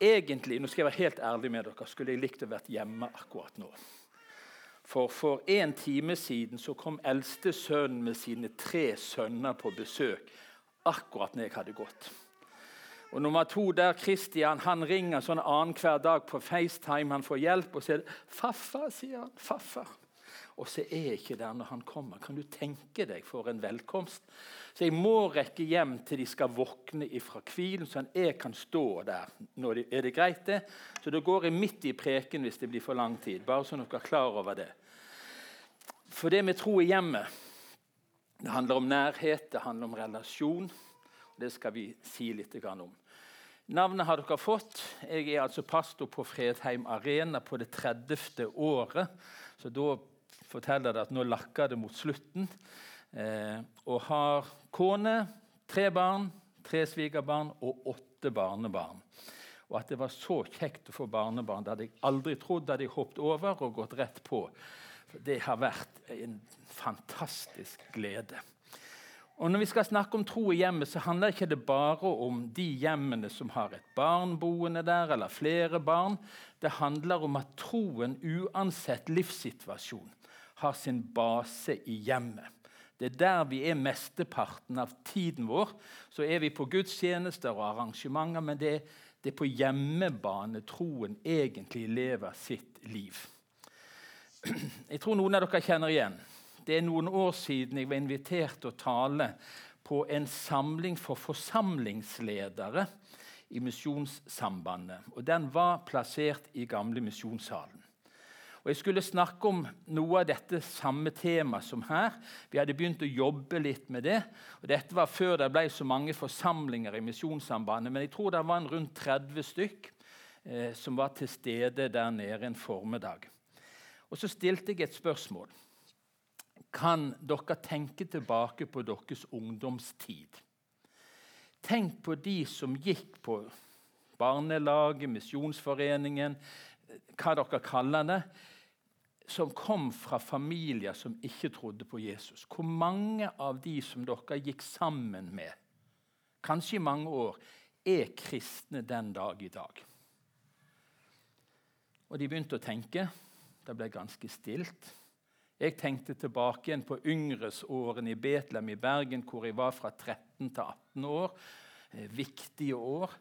Egentlig nå skal jeg være helt ærlig med dere, skulle jeg likt å vært hjemme akkurat nå. For for en time siden så kom eldste sønnen med sine tre sønner på besøk akkurat når jeg hadde gått. Og nummer to der, Christian, han ringer sånn annenhver dag på FaceTime. Han får hjelp, og sier 'Faffa', sier han. 'Faffa'. Og så er jeg ikke der når han kommer. Kan du tenke deg for en velkomst? Så jeg må rekke hjem til de skal våkne ifra hvilen, at jeg kan stå der. De, er det greit, det? Så da går jeg midt i preken hvis det blir for lang tid. Bare så dere er klar over det. For det med tro i hjemmet det handler om nærhet, det handler om relasjon. Det skal vi si litt om. Navnet har dere fått. Jeg er altså pastor på Fredheim Arena på det 30. året. Så da forteller det at nå lakker det mot slutten. Eh, og har kone, tre barn, tre svigerbarn og åtte barnebarn. Og at det var så kjekt å få barnebarn, det hadde jeg aldri trodd. Det hadde jeg hoppet over og gått rett på. Det har vært en fantastisk glede. Og Når vi skal snakke om tro i hjemmet, så handler ikke det bare om de hjemmene som har et barn boende der, eller flere barn. Det handler om at troen, uansett livssituasjon, har sin base i hjemmet. Det er der vi er mesteparten av tiden vår. Så er vi på gudstjenester og arrangementer, men det det er på hjemmebane troen egentlig lever sitt liv. Jeg tror noen av dere kjenner igjen det er noen år siden jeg var invitert til å tale på en samling for forsamlingsledere i Misjonssambandet. Og Den var plassert i gamle misjonssalen. Og Jeg skulle snakke om noe av dette samme temaet som her. Vi hadde begynt å jobbe litt med det. og Dette var før det ble så mange forsamlinger i Misjonssambandet. Men jeg tror det var rundt 30 stykk eh, som var til stede der nede en formiddag. Og Så stilte jeg et spørsmål kan dere tenke tilbake på deres ungdomstid. Tenk på de som gikk på barnelaget, Misjonsforeningen, hva dere kaller det, som kom fra familier som ikke trodde på Jesus. Hvor mange av de som dere gikk sammen med, kanskje i mange år, er kristne den dag i dag? Og de begynte å tenke. Det ble ganske stilt. Jeg tenkte tilbake igjen på yngresårene i Betlehem i Bergen, hvor jeg var fra 13 til 18 år. Eh, viktige år.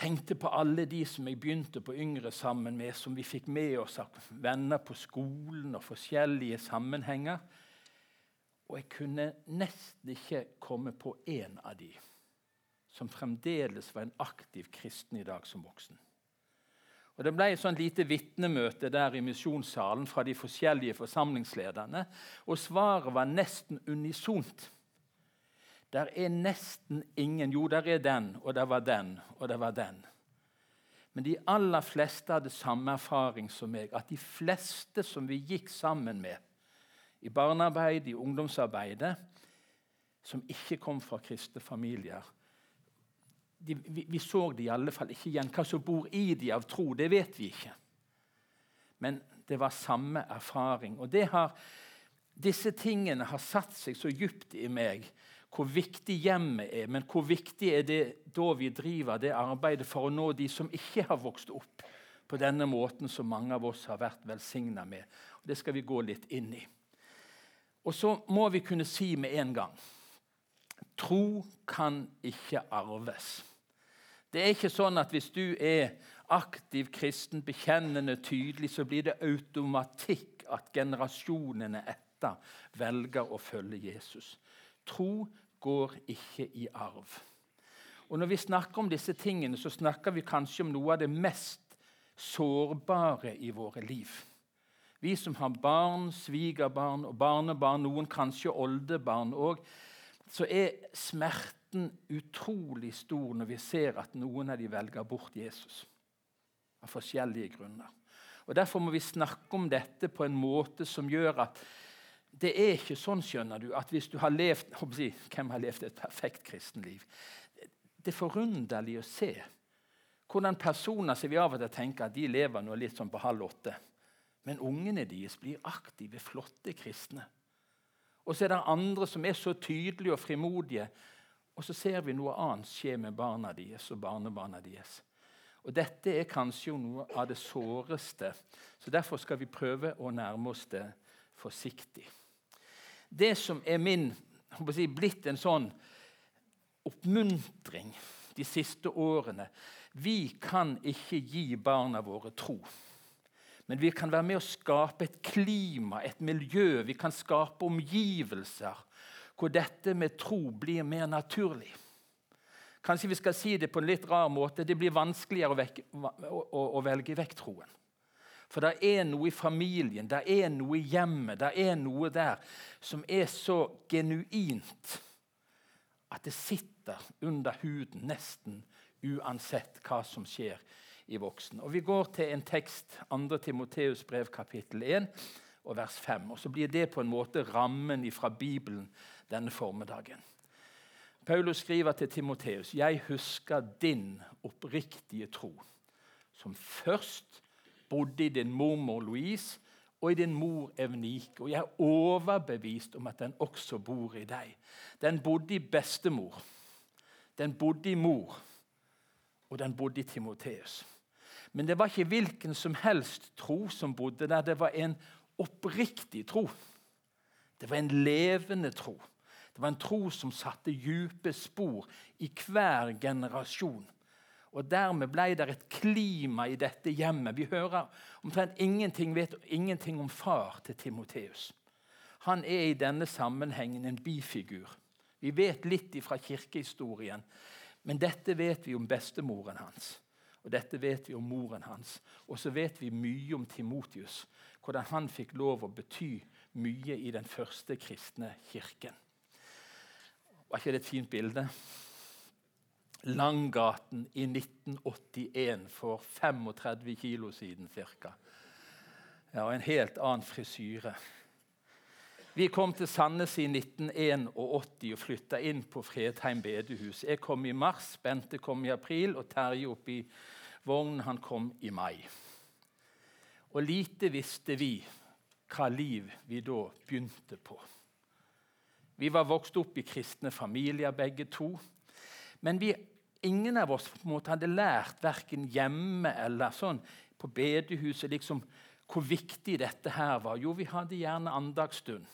Tenkte på alle de som jeg begynte på yngre sammen med, som vi fikk med oss av venner på skolen og forskjellige sammenhenger. Og jeg kunne nesten ikke komme på én av de som fremdeles var en aktiv kristen i dag som voksen. Og Det ble et sånn lite vitnemøte der i misjonssalen fra de forskjellige forsamlingslederne. Og svaret var nesten unisont. Der er nesten ingen Jo, der er den, og der var den, og der var den. Men de aller fleste hadde samme erfaring som meg. At de fleste som vi gikk sammen med i barnearbeid, i ungdomsarbeidet, som ikke kom fra kristne familier, de, vi, vi, så det i alle fall ikke igjen. Hva som bor i de av tro, det vet vi ikke. Men det var samme erfaring. Og det har, disse tingene har satt seg så dypt i meg hvor viktig hjemmet er, men hvor viktig er det da vi driver det arbeidet for å nå de som ikke har vokst opp på denne måten som mange av oss har vært velsigna med. Og Det skal vi gå litt inn i. Og så må vi kunne si med en gang Tro kan ikke arves. Det er ikke sånn at hvis du er aktiv kristen, bekjennende tydelig, så blir det automatikk at generasjonene etter velger å følge Jesus. Tro går ikke i arv. Og Når vi snakker om disse tingene, så snakker vi kanskje om noe av det mest sårbare i våre liv. Vi som har barn, svigerbarn og barnebarn, noen kanskje oldebarn òg, så er smerten utrolig stor når vi ser at noen av de velger bort Jesus. Av forskjellige grunner. Og Derfor må vi snakke om dette på en måte som gjør at det er ikke sånn skjønner du, at hvis du har levd Hvem har levd et perfekt kristenliv? Det er forunderlig å se hvordan personer som vi av og til tenker at de lever nå litt sånn på halv åtte. Men ungene deres blir aktive, flotte kristne. Og så er det andre som er så tydelige og frimodige og så ser vi noe annet skje med barna deres og barnebarna deres. Og Dette er kanskje noe av det såreste, så derfor skal vi prøve å nærme oss det forsiktig. Det som er min si, blitt en sånn oppmuntring de siste årene Vi kan ikke gi barna våre tro. Men vi kan være med å skape et klima, et miljø. Vi kan skape omgivelser hvor dette med tro blir mer naturlig. Kanskje vi skal si det på en litt rar måte. Det blir vanskeligere å, vekke, å, å, å velge vekk troen. For det er noe i familien, det er noe i hjemmet, det er noe der som er så genuint at det sitter under huden nesten uansett hva som skjer i voksen. Og Vi går til en tekst, 2. Timoteus brev, kapittel 1, og vers 5. Og Så blir det på en måte rammen fra Bibelen denne formiddagen. Paulus skriver til Timoteus.: Jeg husker din oppriktige tro, som først bodde i din mormor Louise og i din mor Evnike. Og jeg er overbevist om at den også bor i deg. Den bodde i bestemor, den bodde i mor, og den bodde i Timoteus. Men det var ikke hvilken som helst tro som bodde der. Det var en oppriktig tro. Det var en levende tro. Det var en tro som satte dype spor i hver generasjon. Og Dermed ble det et klima i dette hjemmet. Vi hører omtrent ingenting, vet ingenting om far til Timoteus. Han er i denne sammenhengen en bifigur. Vi vet litt fra kirkehistorien, men dette vet vi om bestemoren hans. Og dette vet vi om moren hans. Og så vet vi mye om Timotius, hvordan han fikk lov å bety mye i den første kristne kirken. Var ikke det et fint bilde? Langgaten i 1981 for 35 kilo siden ca. Ja, en helt annen frisyre. Vi kom til Sandnes i 1981 og flytta inn på Fredheim bedehus. Jeg kom i mars, Bente kom i april, og Terje opp i vognen han kom i mai. Og lite visste vi hva liv vi da begynte på. Vi var vokst opp i kristne familier, begge to. Men vi, ingen av oss måte, hadde lært verken hjemme eller sånn på bedehuset liksom, hvor viktig dette her var. Jo, vi hadde gjerne andagsstund.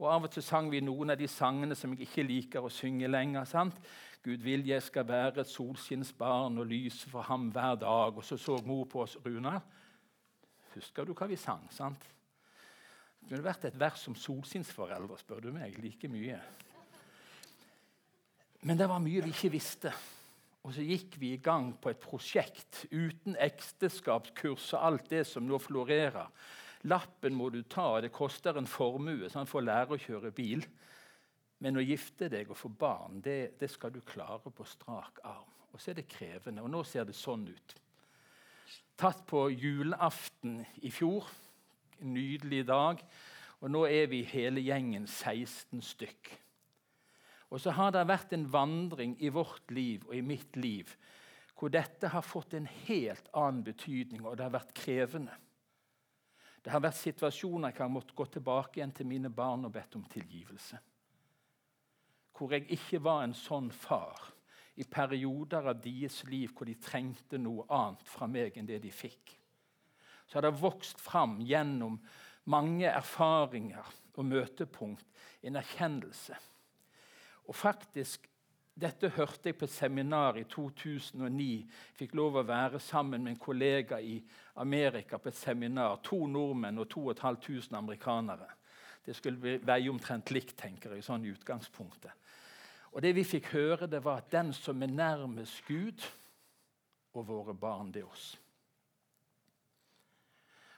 Og Av og til sang vi noen av de sangene som jeg ikke liker å synge lenger. sant? Gud vil jeg skal være et solskinnsbarn og lyse for ham hver dag. Og så så mor på oss. Runa, husker du hva vi sang? sant? Det kunne vært et vers om solskinnsforeldre, spør du meg. Like mye. Men det var mye vi ikke visste. Og så gikk vi i gang på et prosjekt uten ekteskapskurs og alt det som nå florerer. Lappen må du ta, det koster en formue sånn, for å lære å kjøre bil. Men å gifte deg og få barn, det, det skal du klare på strak arm. Og så er det krevende. Og nå ser det sånn ut. Tatt på julaften i fjor en nydelig dag. Og nå er vi hele gjengen 16 stykk. Og så har det vært en vandring i vårt liv og i mitt liv hvor dette har fått en helt annen betydning, og det har vært krevende. Det har vært situasjoner jeg har måttet gå tilbake igjen til mine barn og bedt om tilgivelse. Hvor jeg ikke var en sånn far i perioder av deres liv hvor de trengte noe annet fra meg enn det de fikk så har det vokst fram gjennom mange erfaringer og møtepunkt en erkjennelse. Og faktisk, Dette hørte jeg på et seminar i 2009. Fikk lov å være sammen med en kollega i Amerika på et seminar. To nordmenn og 2500 amerikanere. Det skulle veie omtrent likt, tenker jeg, sånn i utgangspunktet. Og Det vi fikk høre, det var at den som er nærmest Gud og våre barn, det er oss.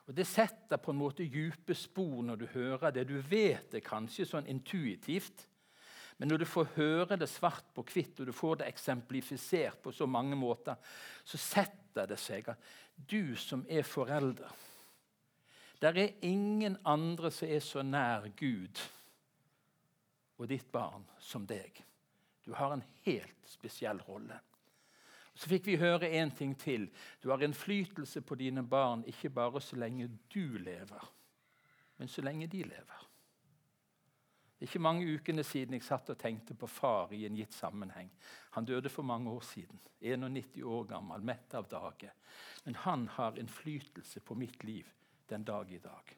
Og Det setter på en måte dype spor når du hører det. Du vet det kanskje sånn intuitivt, men når du får høre det svart på hvitt, og du får det eksemplifisert på så mange måter, så setter det seg at du som er forelder Der er ingen andre som er så nær Gud og ditt barn som deg. Du har en helt spesiell rolle. Så fikk vi høre en ting til. Du har innflytelse på dine barn ikke bare så lenge du lever, men så lenge de lever. Det Det ikke mange ukene siden jeg satt og tenkte på far i en gitt sammenheng. Han døde for mange år siden. 91 år gammel, mett av dage. Men han har innflytelse på mitt liv den dag i dag.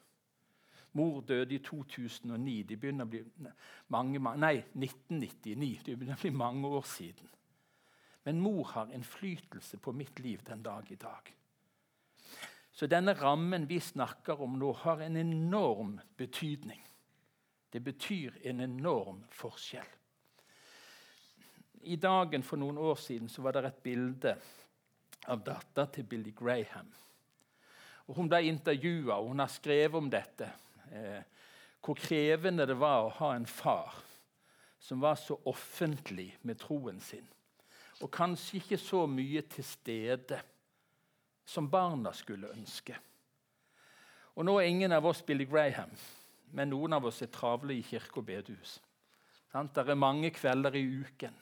Mor døde i 2009. De begynner å bli mange, nei, 1999. Det begynner å bli mange år siden. Men mor har innflytelse på mitt liv den dag i dag. Så denne rammen vi snakker om nå, har en enorm betydning. Det betyr en enorm forskjell. I dagen for noen år siden var det et bilde av dattera til Billy Graham. Og hun ble intervjua, og hun har skrevet om dette eh, hvor krevende det var å ha en far som var så offentlig med troen sin, og kanskje ikke så mye til stede som barna skulle ønske. Og Nå er ingen av oss Billy Graham, men noen av oss er travle i kirke og bedehus. Det er mange kvelder i uken.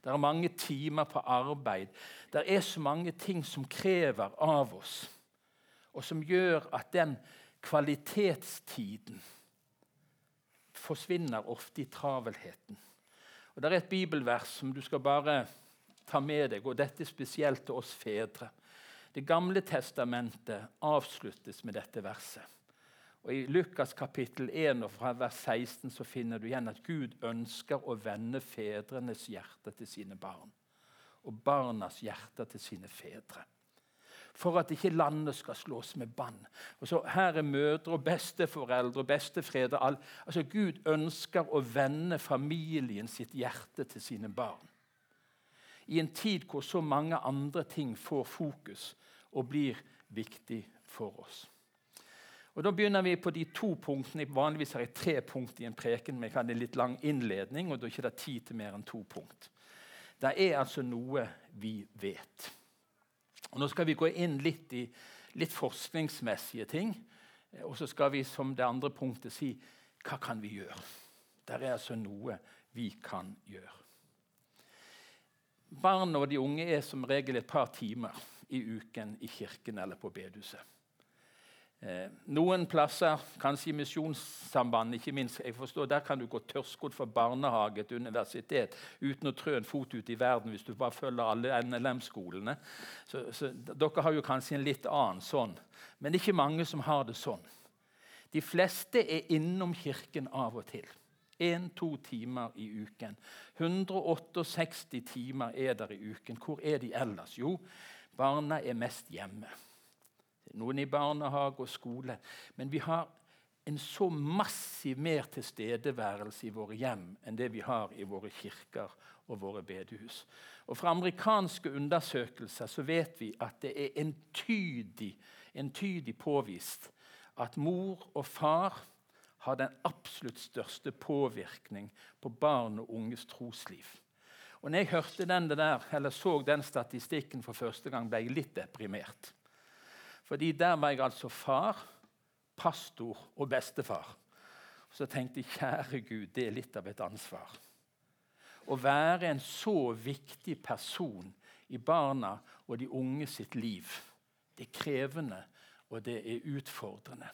Det er mange timer på arbeid. Det er så mange ting som krever av oss, og som gjør at den kvalitetstiden forsvinner ofte i travelheten. Og Det er et bibelvers som du skal bare ta med deg, og dette er spesielt til oss fedre. Det gamle testamentet avsluttes med dette verset. Og I Lukas kapittel 1 og fra vers 16 så finner du igjen at Gud ønsker å vende fedrenes hjerter til sine barn og barnas hjerter til sine fedre for at ikke landet skal slås med bann. Og så Her er mødre og besteforeldre og bestefedre. Altså, Gud ønsker å vende familien sitt hjerte til sine barn. I en tid hvor så mange andre ting får fokus og blir viktig for oss. Og Da begynner vi på de to punktene. Vanligvis har jeg tre punkt i en preken, men jeg hadde en litt lang innledning, og da er det ikke tid til mer enn to punkt. Det er altså noe vi vet. Og nå skal vi gå inn litt i litt forskningsmessige ting. Og så skal vi som det andre punktet si hva kan vi gjøre? Det er altså noe vi kan gjøre. Barn og de unge er som regel et par timer i uken i kirken eller på bedehuset. Eh, noen plasser, kanskje i Misjonssambandet, ikke minst, jeg forstår, der kan du gå tørrskodd for barnehage til universitet uten å trø en fot ut i verden hvis du bare følger alle NLM-skolene. Så, så, Dere har jo kanskje en litt annen sånn, men det er ikke mange som har det sånn. De fleste er innom kirken av og til. Én-to timer i uken. 168 timer er der i uken. Hvor er de ellers? Jo, barna er mest hjemme noen i barnehage og skole. Men vi har en så massiv mer tilstedeværelse i våre hjem enn det vi har i våre kirker og våre bedehus. Og Fra amerikanske undersøkelser så vet vi at det er entydig, entydig påvist at mor og far har den absolutt største påvirkning på barn og unges trosliv. Og når jeg hørte den der, eller så den statistikken for første gang, ble jeg litt deprimert. Fordi der var jeg altså far, pastor og bestefar. Så tenkte jeg kjære Gud, det er litt av et ansvar. Å være en så viktig person i barna og de unge sitt liv. Det er krevende, og det er utfordrende.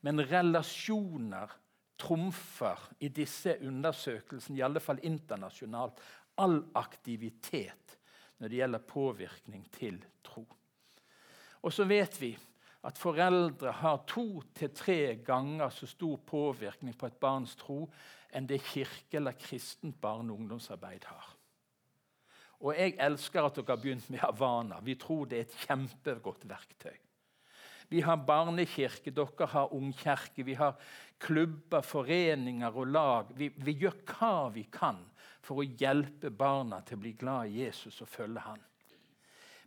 Men relasjoner trumfer i disse undersøkelsene, i alle fall internasjonalt, all aktivitet når det gjelder påvirkning til tro. Og så vet vi at foreldre har to til tre ganger så stor påvirkning på et barns tro enn det kirke- eller kristent barne- og ungdomsarbeid har. Og jeg elsker at dere har begynt med Havana. Vi tror det er et kjempegodt verktøy. Vi har barnekirke, dere har ungkirke, vi har klubber, foreninger og lag. Vi, vi gjør hva vi kan for å hjelpe barna til å bli glad i Jesus og følge han.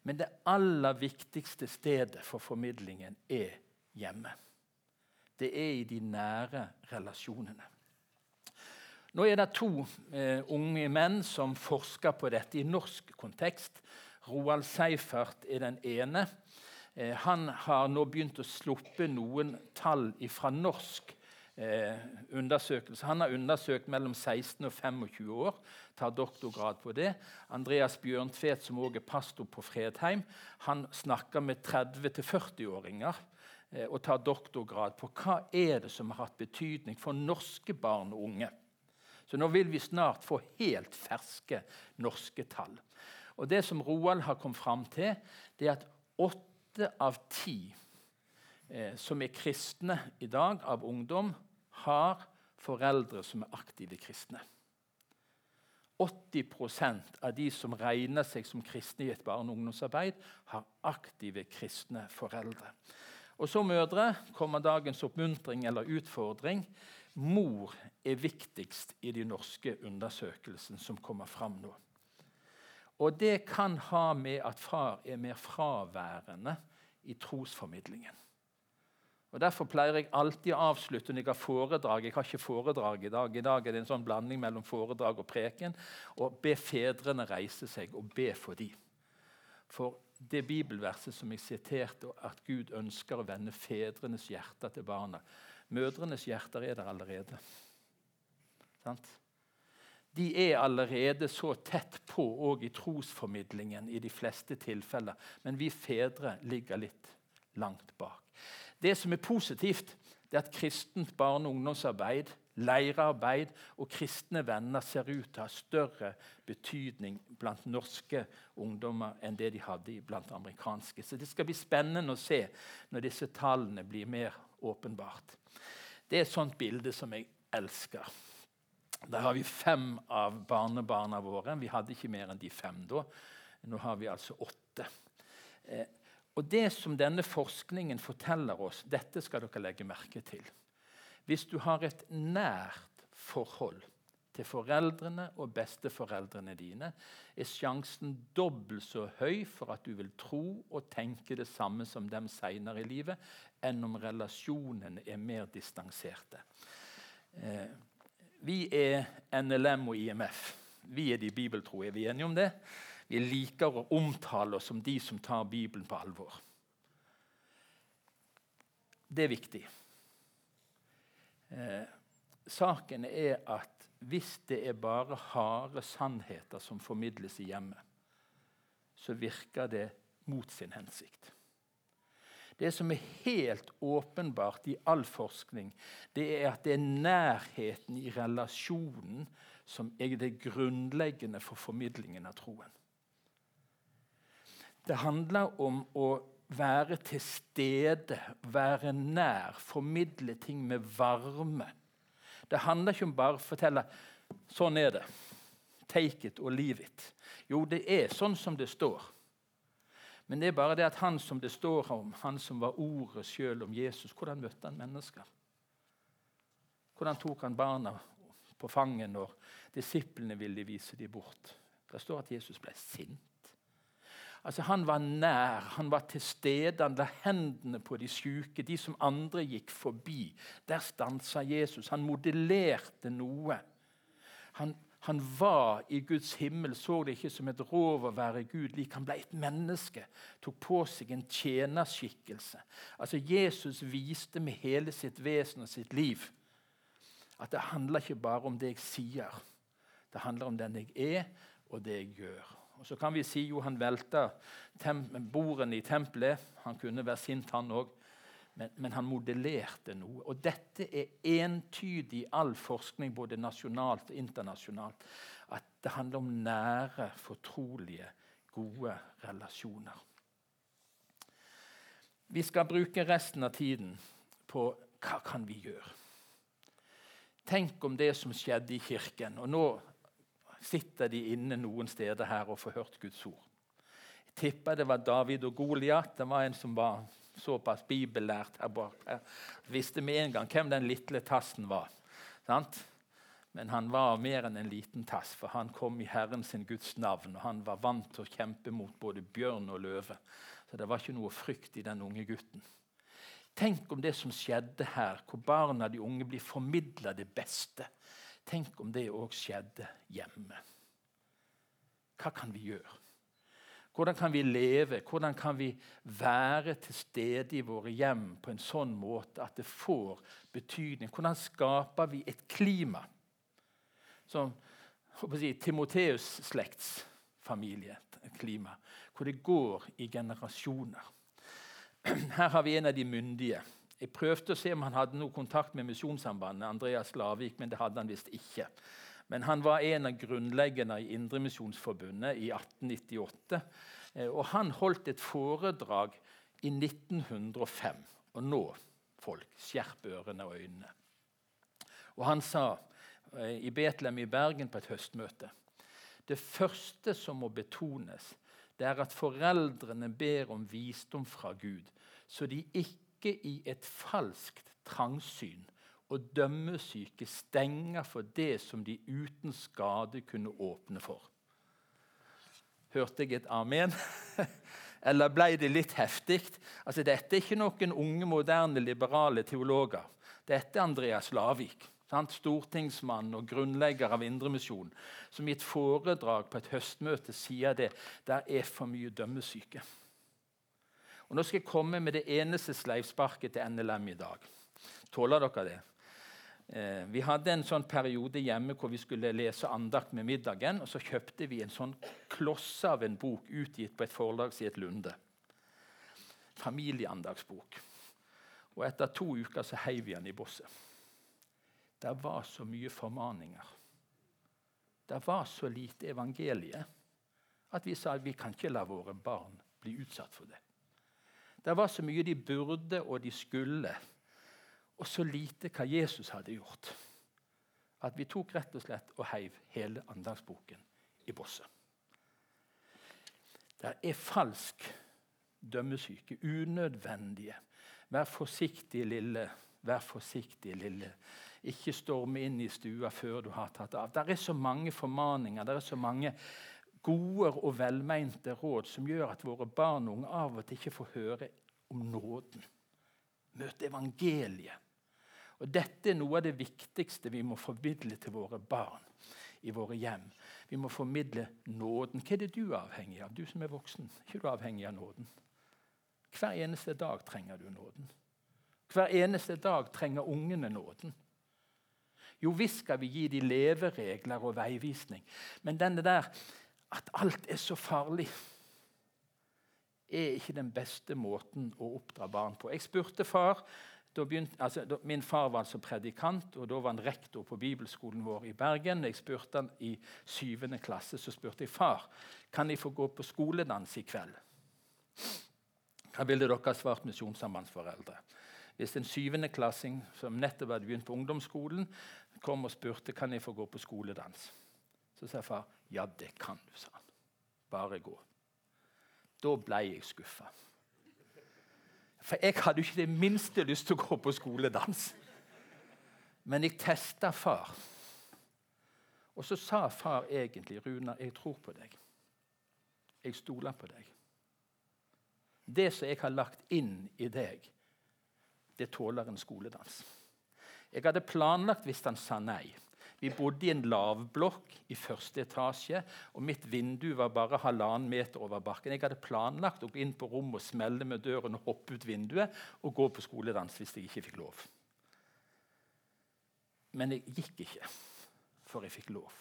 Men det aller viktigste stedet for formidlingen er hjemme. Det er i de nære relasjonene. Nå er det to eh, unge menn som forsker på dette i norsk kontekst. Roald Seifert er den ene. Eh, han har nå begynt å sluppe noen tall fra norsk eh, undersøkelse. Han har undersøkt mellom 16 og 25 år, tar doktorgrad på det. Andreas Bjørntvedt, som også er pastor på Fredheim, han snakker med 30-40-åringer eh, og tar doktorgrad på hva er det som har hatt betydning for norske barn og unge. Så nå vil vi snart få helt ferske norske tall. Og Det som Roald har kommet fram til, det er at åtte av ti eh, som er kristne i dag, av ungdom, har foreldre som er aktive kristne. 80% av de som regner seg som kristne i et barne- og ungdomsarbeid, har aktive kristne foreldre. Og så mødre kommer dagens oppmuntring eller utfordring. Mor er viktigst i de norske undersøkelsene som kommer fram nå. Og det kan ha med at far er mer fraværende i trosformidlingen. Og Derfor pleier jeg alltid å avslutte når jeg har foredrag. Jeg har ikke foredrag i dag. I dag er det en sånn blanding mellom foredrag og preken. Og be fedrene reise seg og be for dem. For det bibelverset som jeg siterte, at Gud ønsker å vende fedrenes hjerter til barna Mødrenes hjerter er der allerede. Sant? De er allerede så tett på og i trosformidlingen i de fleste tilfeller. Men vi fedre ligger litt langt bak. Det som er positivt, det er at kristent barne- og ungdomsarbeid, leirarbeid og kristne venner ser ut til å ha større betydning blant norske ungdommer enn det de hadde blant amerikanske. Så det skal bli spennende å se når disse tallene blir mer åpenbart. Det er et sånt bilde som jeg elsker. Der har vi fem av barnebarna våre. Vi hadde ikke mer enn de fem da. Nå har vi altså åtte. Eh, og Det som denne forskningen forteller oss, dette skal dere legge merke til. Hvis du har et nært forhold til foreldrene og besteforeldrene dine, er sjansen dobbelt så høy for at du vil tro og tenke det samme som dem seinere i livet, enn om relasjonene er mer distanserte. Eh, vi er NLM og IMF. Vi er de bibeltroe. Er vi enige om det? Vi liker å omtale oss som de som tar Bibelen på alvor. Det er viktig. Eh, saken er at hvis det er bare harde sannheter som formidles i hjemmet, så virker det mot sin hensikt. Det som er helt åpenbart i all forskning, det er at det er nærheten i relasjonen som er det grunnleggende for formidlingen av troen. Det handler om å være til stede, være nær, formidle ting med varme. Det handler ikke om bare å fortelle sånn er det. Take it og leave it. Jo, det er sånn som det står. Men det er bare det at han som det står om, han som var ordet sjøl om Jesus, hvordan møtte han mennesker? Hvordan tok han barna på fanget når disiplene ville vise dem bort? Det står at Jesus ble sint. Altså, han var nær, han var til stede, han la hendene på de syke, de som andre gikk forbi. Der stansa Jesus. Han modellerte noe. Han, han, var i Guds himmel, så det ikke som et rov å være Gud lik. Han ble et menneske, tok på seg en tjenerskikkelse. Altså, Jesus viste med hele sitt vesen og sitt liv at det handler ikke bare om det jeg sier. Det handler om den jeg er, og det jeg gjør. Og Så kan vi si jo han velta bordene i tempelet. Han kunne være sint, han òg. Men, men, han modellerte noe. Og dette er entydig i all forskning, både nasjonalt og internasjonalt, at det handler om nære, fortrolige, gode relasjoner. Vi skal bruke resten av tiden på hva kan vi gjøre. Tenk om det som skjedde i kirken. Og nå sitter de inne noen steder her og får hørt Guds ord. Jeg tipper det var David og Goliat. Det var en som var såpass bibellært her bak. Jeg visste med en gang hvem den lille tassen var. Sant? Men han var mer enn en liten tass, for han kom i Herren sin Guds navn. Og han var vant til å kjempe mot både bjørn og løve. Så det var ikke noe frykt i den unge gutten. Tenk om det som skjedde her, hvor barna de unge blir formidla det beste. Tenk om det òg skjedde hjemme. Hva kan vi gjøre? Hvordan kan vi leve? Hvordan kan vi være til stede i våre hjem på en sånn måte at det får betydning? Hvordan skaper vi et klima som si, Timoteus' slektsfamilieklima, hvor det går i generasjoner? Her har vi en av de myndige. Jeg prøvde å se om han hadde noe kontakt med Misjonssambandet, Andreas Lavik, men det hadde han visst ikke. Men han var en av grunnleggerne i Indremisjonsforbundet i 1898. Eh, og han holdt et foredrag i 1905. Og nå, folk, skjerp ørene og øynene. Og han sa eh, i Betlehem i Bergen på et høstmøte det første som må betones, det er at foreldrene ber om visdom fra Gud, så de ikke i et falskt trangsyn og dømmesyke stenger for det som de uten skade kunne åpne for. Hørte jeg et amen? Eller ble det litt heftig? Altså, dette er ikke noen unge, moderne, liberale teologer. Dette er Andreas Lavik sant? stortingsmann og grunnlegger av Indremisjonen, som i et foredrag på et høstmøte sier det der er for mye dømmesyke. Og Nå skal jeg komme med det eneste sleivsparket til NLM i dag. Tåler dere det? Eh, vi hadde en sånn periode hjemme hvor vi skulle lese andakt med middagen. og Så kjøpte vi en sånn kloss av en bok utgitt på et forlag som het Lunde. Familieandagsbok. Og Etter to uker så heiv vi den i bosset. Det var så mye formaninger. Det var så lite evangelie at vi sa at vi kan ikke la våre barn bli utsatt for det. Det var så mye de burde og de skulle, og så lite hva Jesus hadde gjort. At vi tok rett og slett og heiv hele andagsboken i bosset. Det er falsk dømmesyke, unødvendige. Vær forsiktig, lille. Vær forsiktig, lille. Ikke storme inn i stua før du har tatt av. Det er så mange formaninger, det er så mange gode og velmente råd som gjør at våre barn og unge av og til ikke får høre om nåden. Møte evangeliet. Og Dette er noe av det viktigste vi må formidle til våre barn i våre hjem. Vi må formidle nåden. Hva er det du er avhengig av, du som er voksen? Ikke du avhengig av nåden? Hver eneste dag trenger du nåden. Hver eneste dag trenger ungene nåden. Jo visst skal vi gi dem leveregler og veivisning, men denne der at alt er så farlig, er ikke den beste måten å oppdra barn på. Jeg spurte far begynte, altså, da, Min far var altså predikant, og da var han rektor på bibelskolen vår i Bergen. Jeg spurte han I syvende klasse så spurte jeg far kan jeg få gå på skoledans i kveld. Hva ville dere ha svart misjonssambandsforeldre? Hvis en syvendeklassing som nettopp hadde begynt på ungdomsskolen, kom og spurte kan jeg få gå på skoledans, så sa far ja, det kan du. sa han. Bare gå. Da ble jeg skuffa. For jeg hadde ikke det minste lyst til å gå på skoledans. Men jeg testa far. Og så sa far egentlig, 'Runa, jeg tror på deg. Jeg stoler på deg.' Det som jeg har lagt inn i deg, det tåler en skoledans. Jeg hadde planlagt hvis han sa nei. Vi bodde i en lavblokk i første etasje, og mitt vindu var bare halvannen meter over bakken. Jeg hadde planlagt å gå inn på rommet og smelle med døren og hoppe ut vinduet og gå på skoledans hvis jeg ikke fikk lov. Men jeg gikk ikke, for jeg fikk lov.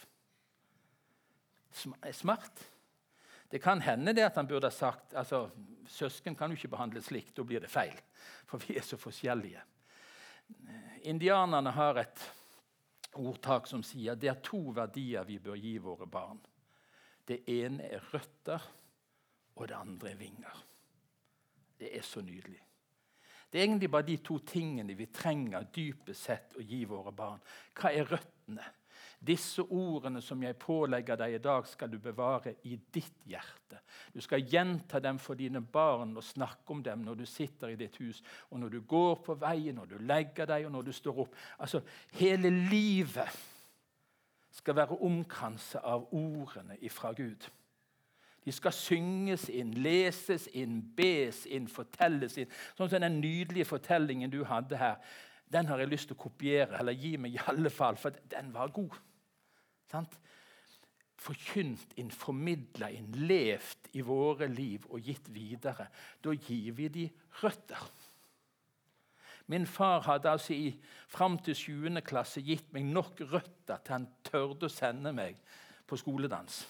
Smart. Det kan hende det at han burde ha sagt altså, søsken kan jo ikke behandles slik, Da blir det feil, for vi er så forskjellige. Indianerne har et ordtak som sier det er to verdier vi bør gi våre barn. Det ene er røtter, og det andre er vinger. Det er så nydelig. Det er egentlig bare de to tingene vi trenger dypest sett å gi våre barn. Hva er røttene? Disse ordene som jeg pålegger deg i dag, skal du bevare i ditt hjerte. Du skal gjenta dem for dine barn og snakke om dem når du sitter i ditt hus, og når du går på veien, når du legger deg, og når du står opp. Altså, Hele livet skal være omkranset av ordene ifra Gud. De skal synges inn, leses inn, bes inn, fortelles inn. Sånn som den nydelige fortellingen du hadde her. Den har jeg lyst til å kopiere, eller gi meg i alle fall, for den var god. Sant? Forkynt inn, formidla inn, levd i våre liv og gitt videre. Da gir vi de røtter. Min far hadde altså i, fram til 7. klasse gitt meg nok røtter til han tørde å sende meg på skoledans.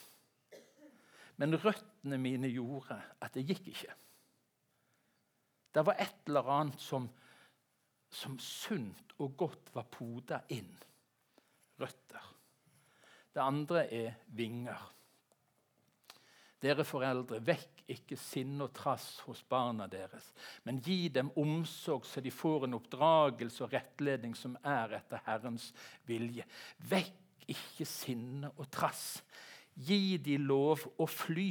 Men røttene mine gjorde at det gikk ikke. Det var et eller annet som, som sunt og godt var poda inn. Røtter. Det andre er vinger. Dere foreldre, vekk ikke sinne og trass hos barna deres, men gi dem omsorg så de får en oppdragelse og rettledning som er etter Herrens vilje. Vekk ikke sinne og trass. Gi de lov å fly.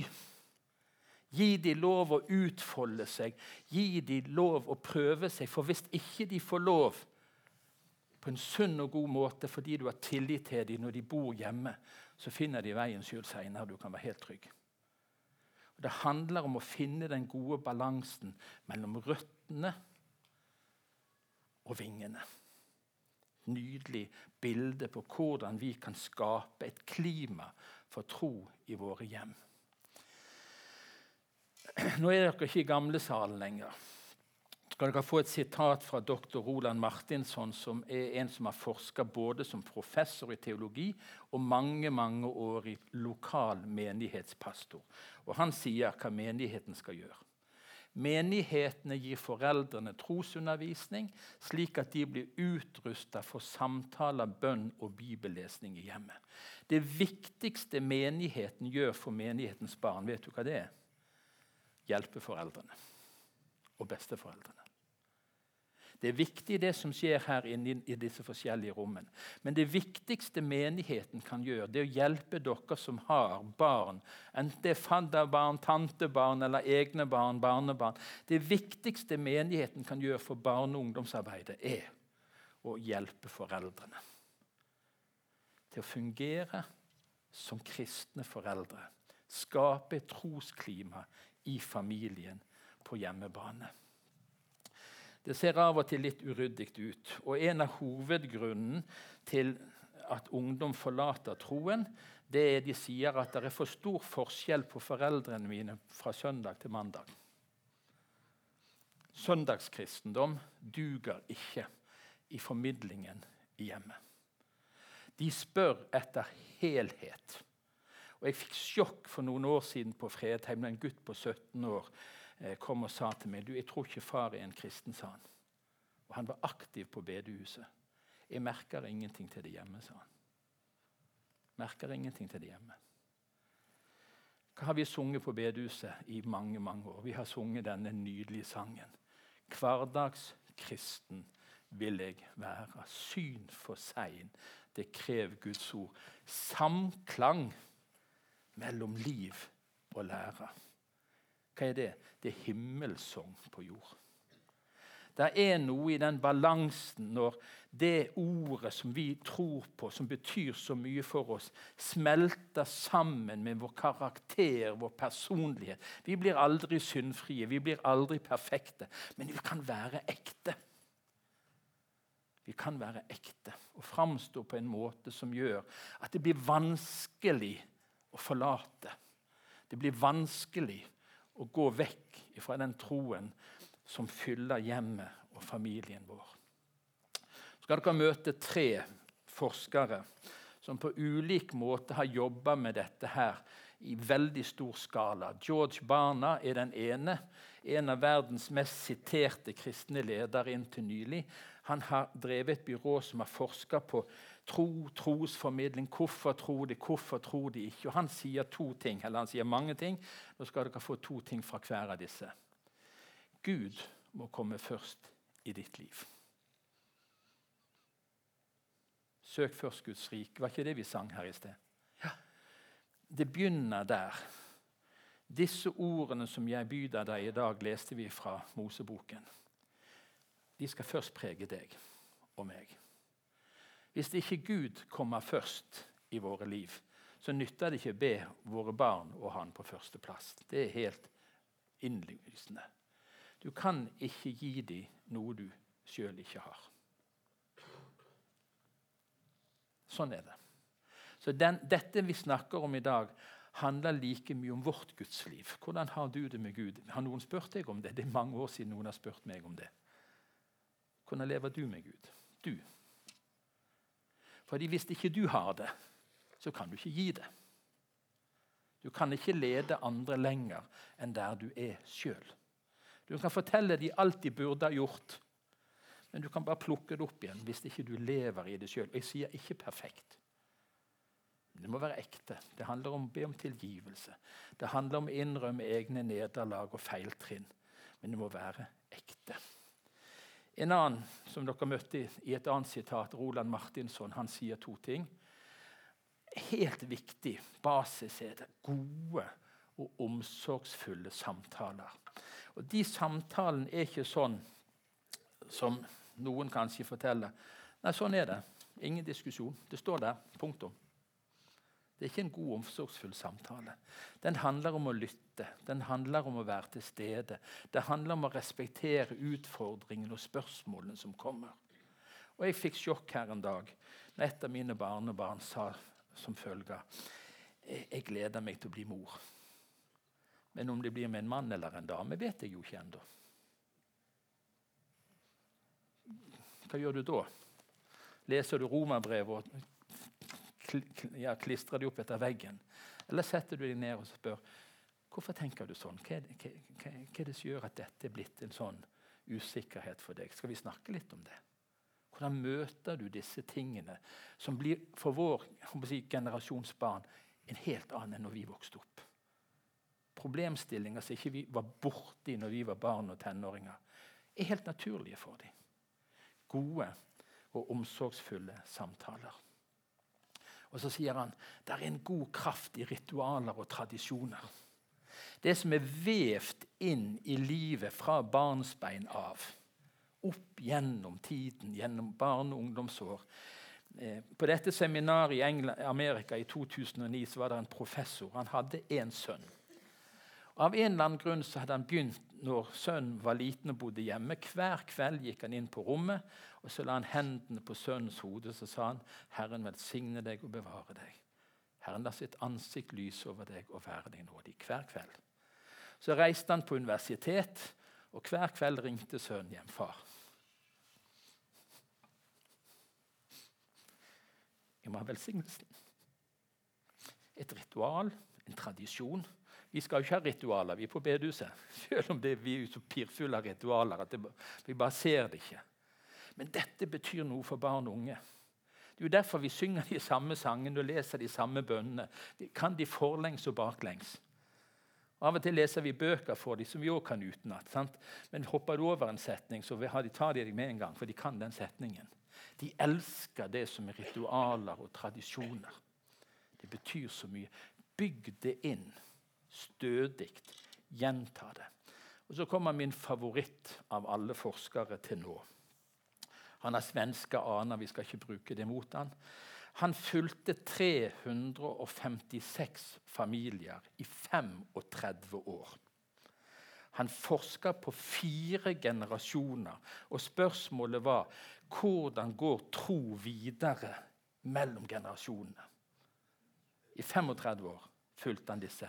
Gi de lov å utfolde seg. Gi de lov å prøve seg. For hvis ikke de får lov på en sunn og god måte fordi du har tillit til dem når de bor hjemme, så finner de veien sjøl seinere. Du kan være helt trygg. Og det handler om å finne den gode balansen mellom røttene og vingene. Nydelig bilde på hvordan vi kan skape et klima for tro i våre hjem. Nå er dere ikke i gamlesalen lenger skal dere få et sitat fra doktor Roland Martinsson, som er en som har forska både som professor i teologi og mange mange år i lokal menighetspastor. Og Han sier hva menigheten skal gjøre. Menighetene gir foreldrene trosundervisning, slik at de blir utrusta for samtaler, bønn og bibellesning i hjemmet. Det viktigste menigheten gjør for menighetens barn, vet du hva det er? Hjelpe foreldrene og besteforeldrene. Det er viktig det som skjer her inne i disse forskjellige rommene. Men det viktigste menigheten kan gjøre, det er å hjelpe dere som har barn. Enten det er fadderbarn, tantebarn eller egne barn, barnebarn. Det viktigste menigheten kan gjøre for barne- og ungdomsarbeidet, er å hjelpe foreldrene til å fungere som kristne foreldre. Skape et trosklima i familien på hjemmebane. Det ser av og til litt uryddig ut. Og en av hovedgrunnen til at ungdom forlater troen, det er de sier at det er for stor forskjell på foreldrene mine fra søndag til mandag. Søndagskristendom duger ikke i formidlingen i hjemmet. De spør etter helhet. Og Jeg fikk sjokk for noen år siden på Fredheim. En gutt på 17 år kom og sa til meg du, 'Jeg tror ikke far er en kristen', sa han. Og Han var aktiv på bedehuset. 'Jeg merker ingenting til det hjemme', sa han. Merker ingenting til det hjemme. Hva har vi sunget på bedehuset i mange mange år? Vi har sunget denne nydelige sangen. Hverdagskristen vil jeg være. Syn for sein, det krever Guds ord. Samklang mellom liv og lære. Hva er det? Det er himmelsong på jord. Det er noe i den balansen når det ordet som vi tror på, som betyr så mye for oss, smelter sammen med vår karakter, vår personlighet. Vi blir aldri syndfrie, vi blir aldri perfekte, men vi kan være ekte. Vi kan være ekte og framstå på en måte som gjør at det blir vanskelig å forlate. Det blir vanskelig å gå vekk fra den troen som fyller hjemmet og familien vår. Så skal dere møte tre forskere som på ulik måte har jobba med dette her i veldig stor skala. George Barna er den ene, en av verdens mest siterte kristne ledere inntil nylig. Han har drevet et byrå som har forska på tro, trosformidling. Hvorfor tror de, hvorfor tror de ikke? Og Han sier to ting, eller han sier mange ting. Nå skal dere få to ting fra hver av disse. Gud må komme først i ditt liv. Søk først Guds rike. Var ikke det vi sang her i sted? Ja. Det begynner der. Disse ordene som jeg byr deg i dag, leste vi fra Moseboken. De skal først prege deg og meg. Hvis ikke Gud kommer først i våre liv, så nytter det ikke å be våre barn og han på førsteplass. Det er helt innlysende. Du kan ikke gi dem noe du sjøl ikke har. Sånn er det. Så den, Dette vi snakker om i dag, handler like mye om vårt gudsliv. Hvordan har du det med Gud? Har noen spurt deg om det? Det er mange år siden noen har spurt meg om det. Hvordan lever du med Gud? Du. Fordi hvis ikke du har det, så kan du ikke gi det. Du kan ikke lede andre lenger enn der du er sjøl. Du kan fortelle dem alt de burde ha gjort, men du kan bare plukke det opp igjen hvis ikke du lever i det sjøl. Jeg sier ikke perfekt, Det må være ekte. Det handler om å be om tilgivelse. Det handler om å innrømme egne nederlag og feiltrinn. Men det må være ekte. En annen som dere møtte i et annet sitat, Roland Martinsson, han sier to ting. Helt viktig basis er det gode og omsorgsfulle samtaler. Og De samtalene er ikke sånn som noen kanskje forteller. Nei, sånn er det. Ingen diskusjon. Det står der. Punktum. Det er ikke en god, omsorgsfull samtale. Den handler om å lytte. Den handler om å være til stede. Det handler om å respektere utfordringene og spørsmålene som kommer. Og Jeg fikk sjokk her en dag når et av mine barnebarn sa som følge Jeg gleder meg til å bli mor. Men om det blir med en mann eller en dame, vet jeg jo ikke ennå. Hva gjør du da? Leser du romerbrevet og ja, klistrer det opp etter veggen? Eller setter du deg ned og spør hvorfor tenker du sånn? Hva det, hva, hva er det som gjør at dette er blitt en sånn usikkerhet for deg? Skal vi snakke litt om det? Hvordan møter du disse tingene som blir for vår si, generasjons barn en helt annen enn når vi vokste opp? Problemstillinger som ikke vi var borti når vi var barn og tenåringer, er helt naturlige for dem gode og omsorgsfulle samtaler. Og Så sier han det er en god kraft i ritualer og tradisjoner. Det som er vevd inn i livet fra barnsbein av, opp gjennom tiden, gjennom barne- og ungdomsår. Eh, på dette seminaret i England, Amerika i 2009 så var det en professor. Han hadde én sønn. Av en eller annen grunn så hadde han begynt når sønnen var liten og bodde hjemme. Hver kveld gikk han inn på rommet og så la han hendene på sønnens hode så sa han, 'Herren velsigne deg og bevare deg.' 'Herren la sitt ansikt lyse over deg og være deg nådig.' Hver kveld. Så reiste han på universitet, og hver kveld ringte sønnen hjem. 'Far, jeg må ha velsignelsen.' Et ritual, en tradisjon vi skal jo ikke ha ritualer vi er på bedehuset. Selv om det, vi er så pirfulle av ritualer at det, vi bare ser det ikke. Men dette betyr noe for barn og unge. Det er jo derfor vi synger de samme sangene og leser de samme bønnene. Kan de forlengs og baklengs. Av og til leser vi bøker for dem som vi òg kan utenat. Sant? Men hopper du over en setning, så tar de deg med en gang, for de kan den setningen. De elsker det som er ritualer og tradisjoner. Det betyr så mye. Bygg det inn stødig. Gjenta det. Og Så kommer min favoritt av alle forskere til nå. Han er svenske aner, vi skal ikke bruke det mot han. Han fulgte 356 familier i 35 år. Han forska på fire generasjoner, og spørsmålet var hvordan går tro videre mellom generasjonene. I 35 år fulgte han disse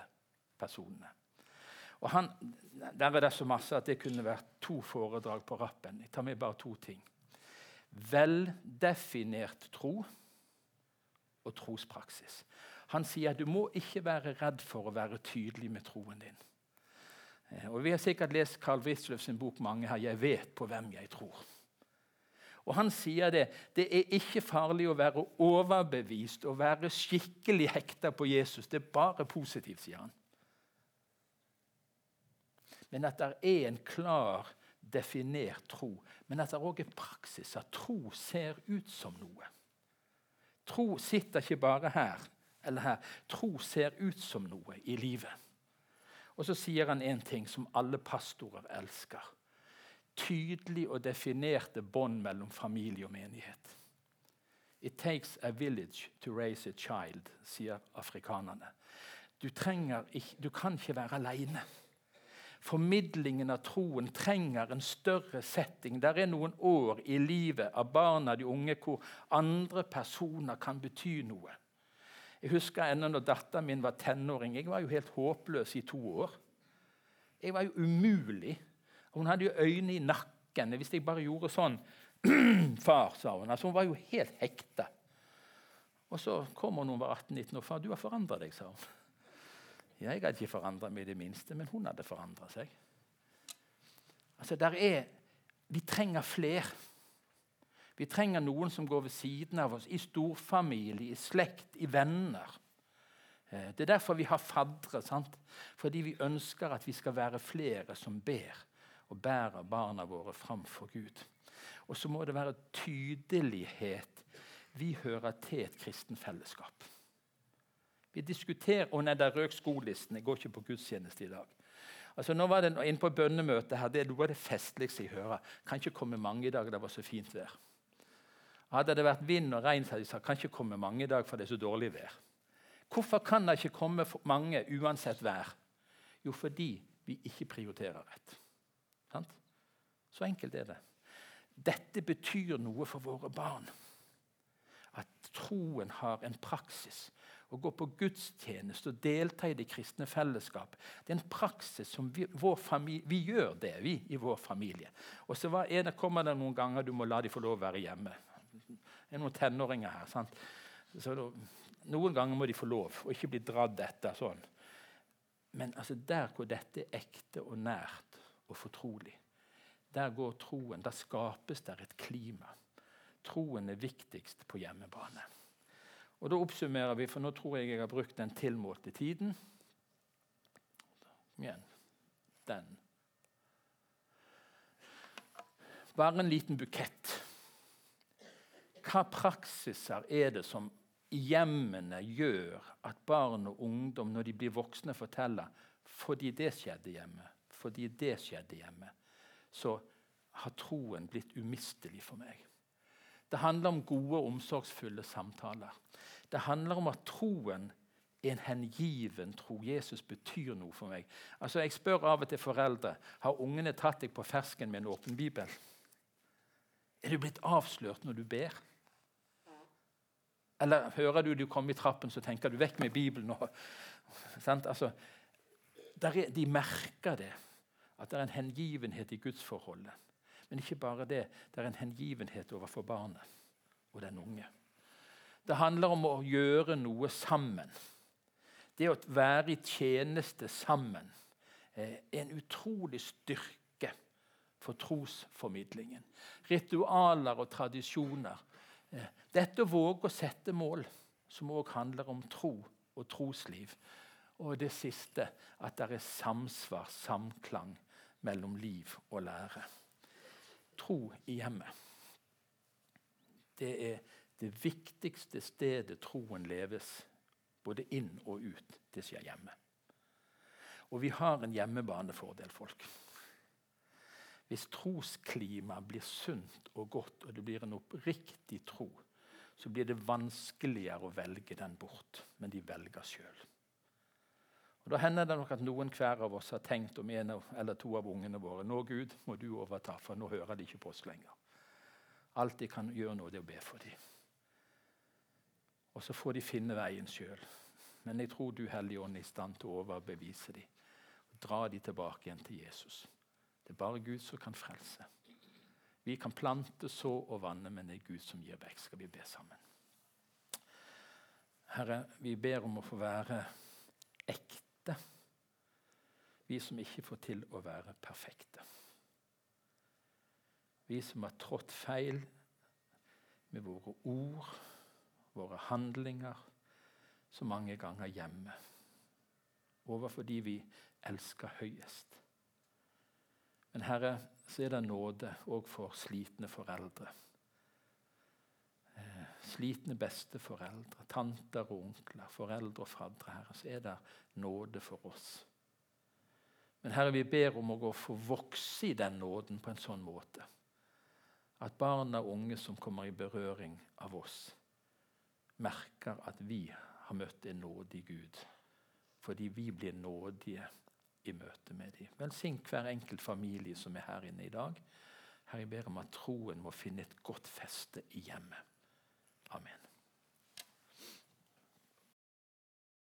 personene. Og han, Der er det så masse at det kunne vært to foredrag på rappen. Jeg tar med bare to ting. Veldefinert tro og trospraksis. Han sier at du må ikke være redd for å være tydelig med troen din. Eh, og Vi har sikkert lest Carl Witzløff sin bok mange her. 'Jeg vet på hvem jeg tror'. Og Han sier det. Det er ikke farlig å være overbevist og være skikkelig hekta på Jesus. Det er bare positivt, sier han men at det er en klar, definert tro. Men at det òg er praksis, at tro ser ut som noe. Tro sitter ikke bare her eller her. Tro ser ut som noe i livet. Og så sier han en ting som alle pastorer elsker. Tydelig og definerte bånd mellom familie og menighet. It takes a village to raise a child, sier afrikanerne. Du, trenger, du kan ikke være aleine formidlingen av troen trenger en større setting. Der er noen år i livet av barna de unge hvor andre personer kan bety noe. Jeg husker ennå når datteren min var tenåring. Jeg var jo helt håpløs i to år. Jeg var jo umulig. Hun hadde jo øyne i nakken. Hvis jeg bare gjorde sånn Far, sa hun. Altså, hun var jo helt hekta. Og så kom hun når hun var 18-19 år. Far, du har forandra deg, sa hun. Jeg hadde ikke forandra meg i det minste, men hun hadde forandra seg. Altså, der er, Vi trenger fler. Vi trenger noen som går ved siden av oss, i storfamilie, i slekt, i venner. Eh, det er derfor vi har faddere. Sant? Fordi vi ønsker at vi skal være flere som ber og bærer barna våre framfor Gud. Og så må det være tydelighet. Vi hører til et kristen fellesskap. Vi diskuterer Å nei, der røk skolisten. Jeg går ikke på gudstjeneste i dag. Altså, nå var det Inne på bønnemøtet her, det av det festligste jeg hører. Kan ikke komme mange i dag, det var så fint vær. Hadde det vært vind og regn, hadde de sagt kan ikke komme mange i dag, for det er så dårlig vær. Hvorfor kan det ikke komme mange uansett vær? Jo, fordi vi ikke prioriterer rett. Sant? Så enkelt er det. Dette betyr noe for våre barn. At troen har en praksis. Å gå på gudstjeneste og delta i det kristne fellesskap. Det er en praksis som vi, familie, vi gjør det, vi, i vår familie. Og så kommer det noen ganger du må la dem få lov å være hjemme. Det er noen tenåringer her. sant? Så da, noen ganger må de få lov, og ikke bli dratt etter sånn. Men altså, der hvor dette er ekte og nært og fortrolig, der går troen. Der skapes der et klima. Troen er viktigst på hjemmebane. Og Da oppsummerer vi, for nå tror jeg jeg har brukt den tilmålte tiden. Kom igjen. Den. Bare en liten bukett. Hva praksiser er det som hjemmene gjør at barn og ungdom, når de blir voksne, forteller fordi det skjedde hjemme, fordi det skjedde hjemme, så har troen blitt umistelig for meg. Det handler om gode, omsorgsfulle samtaler. Det handler om at troen er en hengiven tro. Jesus betyr noe for meg. Altså, Jeg spør av og til foreldre har ungene tatt deg på fersken med en åpen bibel. Er du blitt avslørt når du ber? Eller hører du du kommer i trappen, så tenker du 'vekk med Bibelen'? Og, altså, er, de merker det, at det er en hengivenhet i gudsforholdet. Men ikke bare det. Det er en hengivenhet overfor barnet og den unge. Det handler om å gjøre noe sammen. Det å være i tjeneste sammen er en utrolig styrke for trosformidlingen. Ritualer og tradisjoner. Eh, dette å våge å sette mål, som òg handler om tro og trosliv. Og det siste at det er samsvar, samklang, mellom liv og lære tro i hjemmet. Det er det viktigste stedet troen leves, både inn og ut. Det skjer hjemme. Og vi har en hjemmebanefordel, folk. Hvis trosklimaet blir sunt og godt, og det blir en oppriktig tro, så blir det vanskeligere å velge den bort. Men de velger sjøl. Da hender det nok at noen hver av oss har tenkt om en eller to av ungene våre nå Gud, må du overta, for nå hører de ikke på oss lenger. Alt de kan gjøre nå, det er å be for dem. Og så får de finne veien sjøl. Men jeg tror du, Hellige Ånd, er i stand til å overbevise dem. Og dra dem tilbake igjen til Jesus. Det er bare Gud som kan frelse. Vi kan plante, så og vanne, men det er Gud som gir vekst. Skal vi be sammen? Herre, vi ber om å få være ekte vi som ikke får til å være perfekte. Vi som har trådt feil med våre ord, våre handlinger, så mange ganger hjemme. Overfor de vi elsker høyest. Men Herre, så er det nåde òg for slitne foreldre. Eh, slitne besteforeldre, tanter og onkler, foreldre og faddere. Herre, så er det nåde for oss. Men Herre, vi ber om å få vokse i den nåden på en sånn måte at barn og unge som kommer i berøring av oss, merker at vi har møtt en nådig Gud. Fordi vi blir nådige i møte med dem. Velsign hver enkelt familie som er her inne i dag. Herre, jeg ber om at troen må finne et godt feste i hjemmet. Amen.